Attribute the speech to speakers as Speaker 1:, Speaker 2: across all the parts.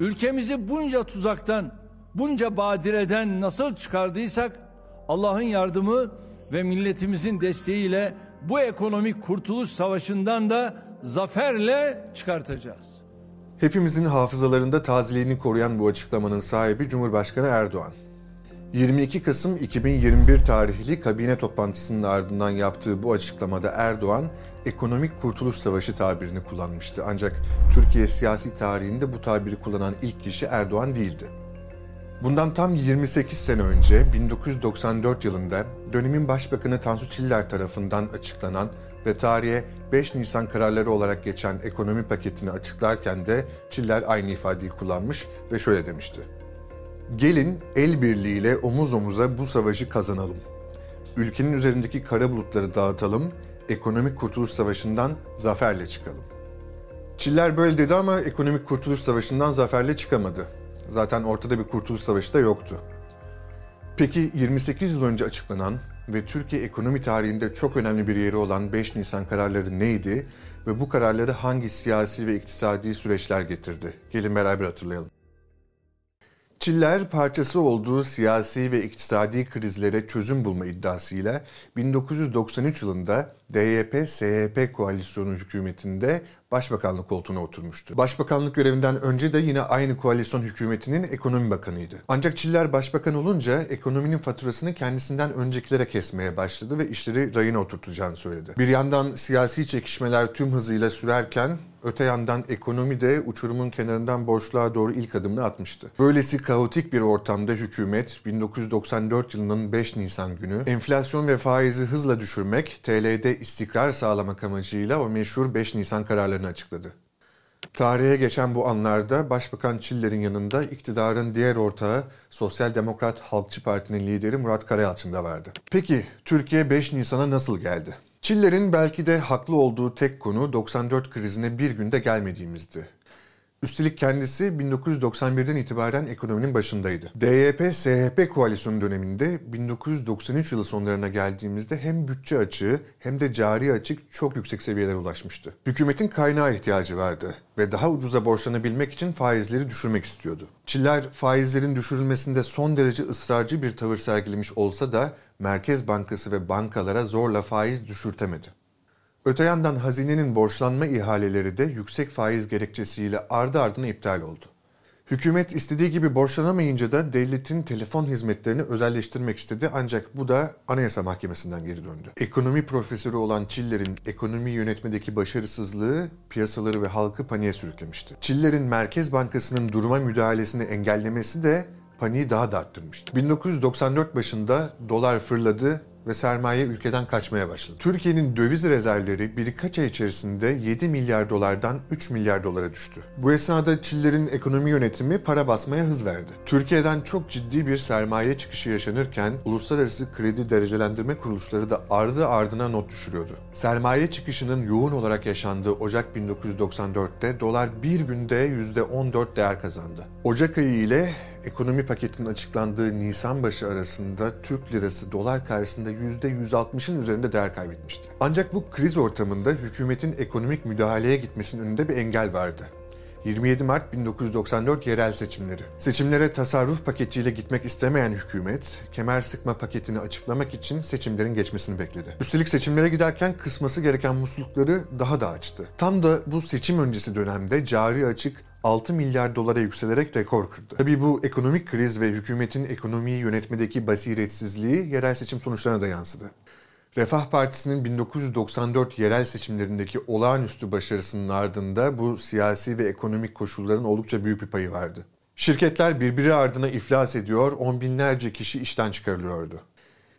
Speaker 1: Ülkemizi bunca tuzaktan, bunca badireden nasıl çıkardıysak Allah'ın yardımı ve milletimizin desteğiyle bu ekonomik kurtuluş savaşından da zaferle çıkartacağız.
Speaker 2: Hepimizin hafızalarında tazeliğini koruyan bu açıklamanın sahibi Cumhurbaşkanı Erdoğan. 22 Kasım 2021 tarihli kabine toplantısının ardından yaptığı bu açıklamada Erdoğan, ekonomik kurtuluş savaşı tabirini kullanmıştı. Ancak Türkiye siyasi tarihinde bu tabiri kullanan ilk kişi Erdoğan değildi. Bundan tam 28 sene önce 1994 yılında dönemin başbakanı Tansu Çiller tarafından açıklanan ve tarihe 5 Nisan kararları olarak geçen ekonomi paketini açıklarken de Çiller aynı ifadeyi kullanmış ve şöyle demişti. Gelin el birliğiyle omuz omuza bu savaşı kazanalım. Ülkenin üzerindeki kara bulutları dağıtalım, ekonomik kurtuluş savaşından zaferle çıkalım. Çiller böyle dedi ama ekonomik kurtuluş savaşından zaferle çıkamadı. Zaten ortada bir kurtuluş savaşı da yoktu. Peki 28 yıl önce açıklanan ve Türkiye ekonomi tarihinde çok önemli bir yeri olan 5 Nisan kararları neydi ve bu kararları hangi siyasi ve iktisadi süreçler getirdi? Gelin beraber hatırlayalım. Çiller parçası olduğu siyasi ve iktisadi krizlere çözüm bulma iddiasıyla 1993 yılında DYP-SYP koalisyonu hükümetinde başbakanlık koltuğuna oturmuştu. Başbakanlık görevinden önce de yine aynı koalisyon hükümetinin ekonomi bakanıydı. Ancak Çiller başbakan olunca ekonominin faturasını kendisinden öncekilere kesmeye başladı ve işleri rayına oturtacağını söyledi. Bir yandan siyasi çekişmeler tüm hızıyla sürerken Öte yandan ekonomi de uçurumun kenarından boşluğa doğru ilk adımını atmıştı. Böylesi kaotik bir ortamda hükümet 1994 yılının 5 Nisan günü enflasyon ve faizi hızla düşürmek, TL'de istikrar sağlamak amacıyla o meşhur 5 Nisan kararlarını açıkladı. Tarihe geçen bu anlarda Başbakan Çiller'in yanında iktidarın diğer ortağı Sosyal Demokrat Halkçı Parti'nin lideri Murat Karayalçın da vardı. Peki Türkiye 5 Nisan'a nasıl geldi? Çiller'in belki de haklı olduğu tek konu 94 krizine bir günde gelmediğimizdi. Üstelik kendisi 1991'den itibaren ekonominin başındaydı. DYP-SHP koalisyonu döneminde 1993 yılı sonlarına geldiğimizde hem bütçe açığı hem de cari açık çok yüksek seviyelere ulaşmıştı. Hükümetin kaynağı ihtiyacı vardı ve daha ucuza borçlanabilmek için faizleri düşürmek istiyordu. Çiller faizlerin düşürülmesinde son derece ısrarcı bir tavır sergilemiş olsa da Merkez Bankası ve bankalara zorla faiz düşürtemedi. Öte yandan hazinenin borçlanma ihaleleri de yüksek faiz gerekçesiyle ardı ardına iptal oldu. Hükümet istediği gibi borçlanamayınca da devletin telefon hizmetlerini özelleştirmek istedi ancak bu da Anayasa Mahkemesi'nden geri döndü. Ekonomi profesörü olan Çiller'in ekonomi yönetmedeki başarısızlığı piyasaları ve halkı paniğe sürüklemişti. Çiller'in Merkez Bankası'nın duruma müdahalesini engellemesi de paniği daha da arttırmıştı. 1994 başında dolar fırladı ve sermaye ülkeden kaçmaya başladı. Türkiye'nin döviz rezervleri birkaç ay içerisinde 7 milyar dolardan 3 milyar dolara düştü. Bu esnada Çiller'in ekonomi yönetimi para basmaya hız verdi. Türkiye'den çok ciddi bir sermaye çıkışı yaşanırken uluslararası kredi derecelendirme kuruluşları da ardı ardına not düşürüyordu. Sermaye çıkışının yoğun olarak yaşandığı Ocak 1994'te dolar bir günde %14 değer kazandı. Ocak ayı ile ekonomi paketinin açıklandığı Nisan başı arasında Türk lirası dolar karşısında %160'ın üzerinde değer kaybetmişti. Ancak bu kriz ortamında hükümetin ekonomik müdahaleye gitmesinin önünde bir engel vardı. 27 Mart 1994 yerel seçimleri. Seçimlere tasarruf paketiyle gitmek istemeyen hükümet, kemer sıkma paketini açıklamak için seçimlerin geçmesini bekledi. Üstelik seçimlere giderken kısması gereken muslukları daha da açtı. Tam da bu seçim öncesi dönemde cari açık 6 milyar dolara yükselerek rekor kırdı. Tabii bu ekonomik kriz ve hükümetin ekonomiyi yönetmedeki basiretsizliği yerel seçim sonuçlarına da yansıdı. Refah Partisi'nin 1994 yerel seçimlerindeki olağanüstü başarısının ardında bu siyasi ve ekonomik koşulların oldukça büyük bir payı vardı. Şirketler birbiri ardına iflas ediyor, on binlerce kişi işten çıkarılıyordu.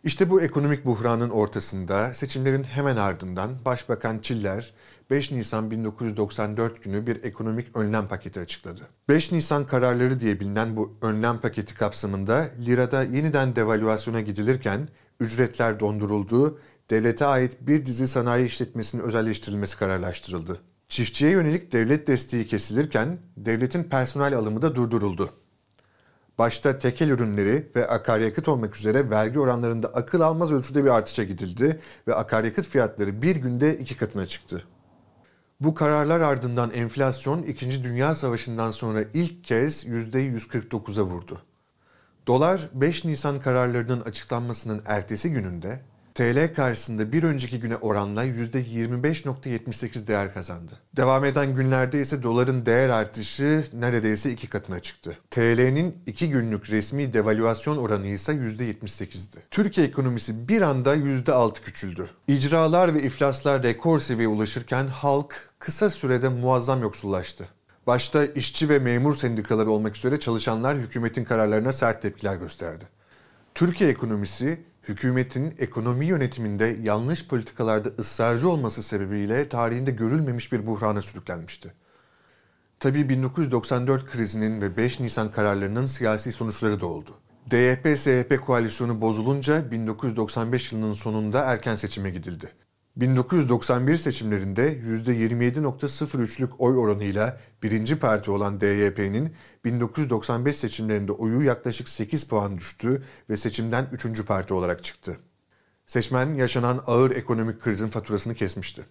Speaker 2: İşte bu ekonomik buhranın ortasında seçimlerin hemen ardından Başbakan Çiller 5 Nisan 1994 günü bir ekonomik önlem paketi açıkladı. 5 Nisan kararları diye bilinen bu önlem paketi kapsamında lirada yeniden devalüasyona gidilirken ücretler dondurulduğu, devlete ait bir dizi sanayi işletmesinin özelleştirilmesi kararlaştırıldı. Çiftçiye yönelik devlet desteği kesilirken devletin personel alımı da durduruldu. Başta tekel ürünleri ve akaryakıt olmak üzere vergi oranlarında akıl almaz ölçüde bir artışa gidildi ve akaryakıt fiyatları bir günde iki katına çıktı. Bu kararlar ardından enflasyon 2. Dünya Savaşı'ndan sonra ilk kez %149'a vurdu. Dolar 5 Nisan kararlarının açıklanmasının ertesi gününde TL karşısında bir önceki güne oranla %25.78 değer kazandı. Devam eden günlerde ise doların değer artışı neredeyse iki katına çıktı. TL'nin iki günlük resmi devalüasyon oranı ise %78'di. Türkiye ekonomisi bir anda %6 küçüldü. İcralar ve iflaslar rekor seviyeye ulaşırken halk kısa sürede muazzam yoksullaştı. Başta işçi ve memur sendikaları olmak üzere çalışanlar hükümetin kararlarına sert tepkiler gösterdi. Türkiye ekonomisi hükümetin ekonomi yönetiminde yanlış politikalarda ısrarcı olması sebebiyle tarihinde görülmemiş bir buhrana sürüklenmişti. Tabii 1994 krizinin ve 5 Nisan kararlarının siyasi sonuçları da oldu. DYP-SYP koalisyonu bozulunca 1995 yılının sonunda erken seçime gidildi. 1991 seçimlerinde %27.03'lük oy oranıyla birinci parti olan DYP'nin 1995 seçimlerinde oyu yaklaşık 8 puan düştü ve seçimden üçüncü parti olarak çıktı. Seçmen yaşanan ağır ekonomik krizin faturasını kesmişti.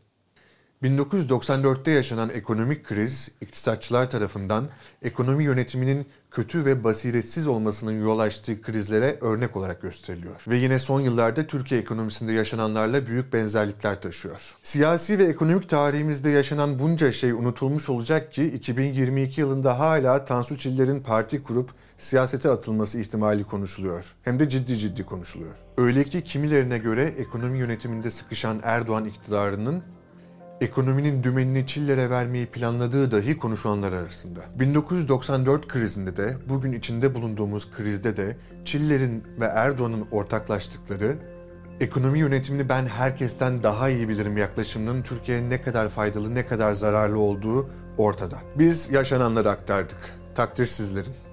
Speaker 2: 1994'te yaşanan ekonomik kriz, iktisatçılar tarafından ekonomi yönetiminin kötü ve basiretsiz olmasının yol açtığı krizlere örnek olarak gösteriliyor. Ve yine son yıllarda Türkiye ekonomisinde yaşananlarla büyük benzerlikler taşıyor. Siyasi ve ekonomik tarihimizde yaşanan bunca şey unutulmuş olacak ki 2022 yılında hala Tansu Çiller'in parti kurup siyasete atılması ihtimali konuşuluyor. Hem de ciddi ciddi konuşuluyor. Öyle ki kimilerine göre ekonomi yönetiminde sıkışan Erdoğan iktidarının ekonominin dümenini Çiller'e vermeyi planladığı dahi konuşulanlar arasında. 1994 krizinde de, bugün içinde bulunduğumuz krizde de Çiller'in ve Erdoğan'ın ortaklaştıkları ekonomi yönetimini ben herkesten daha iyi bilirim yaklaşımının Türkiye'ye ne kadar faydalı, ne kadar zararlı olduğu ortada. Biz yaşananları aktardık. Takdir sizlerin.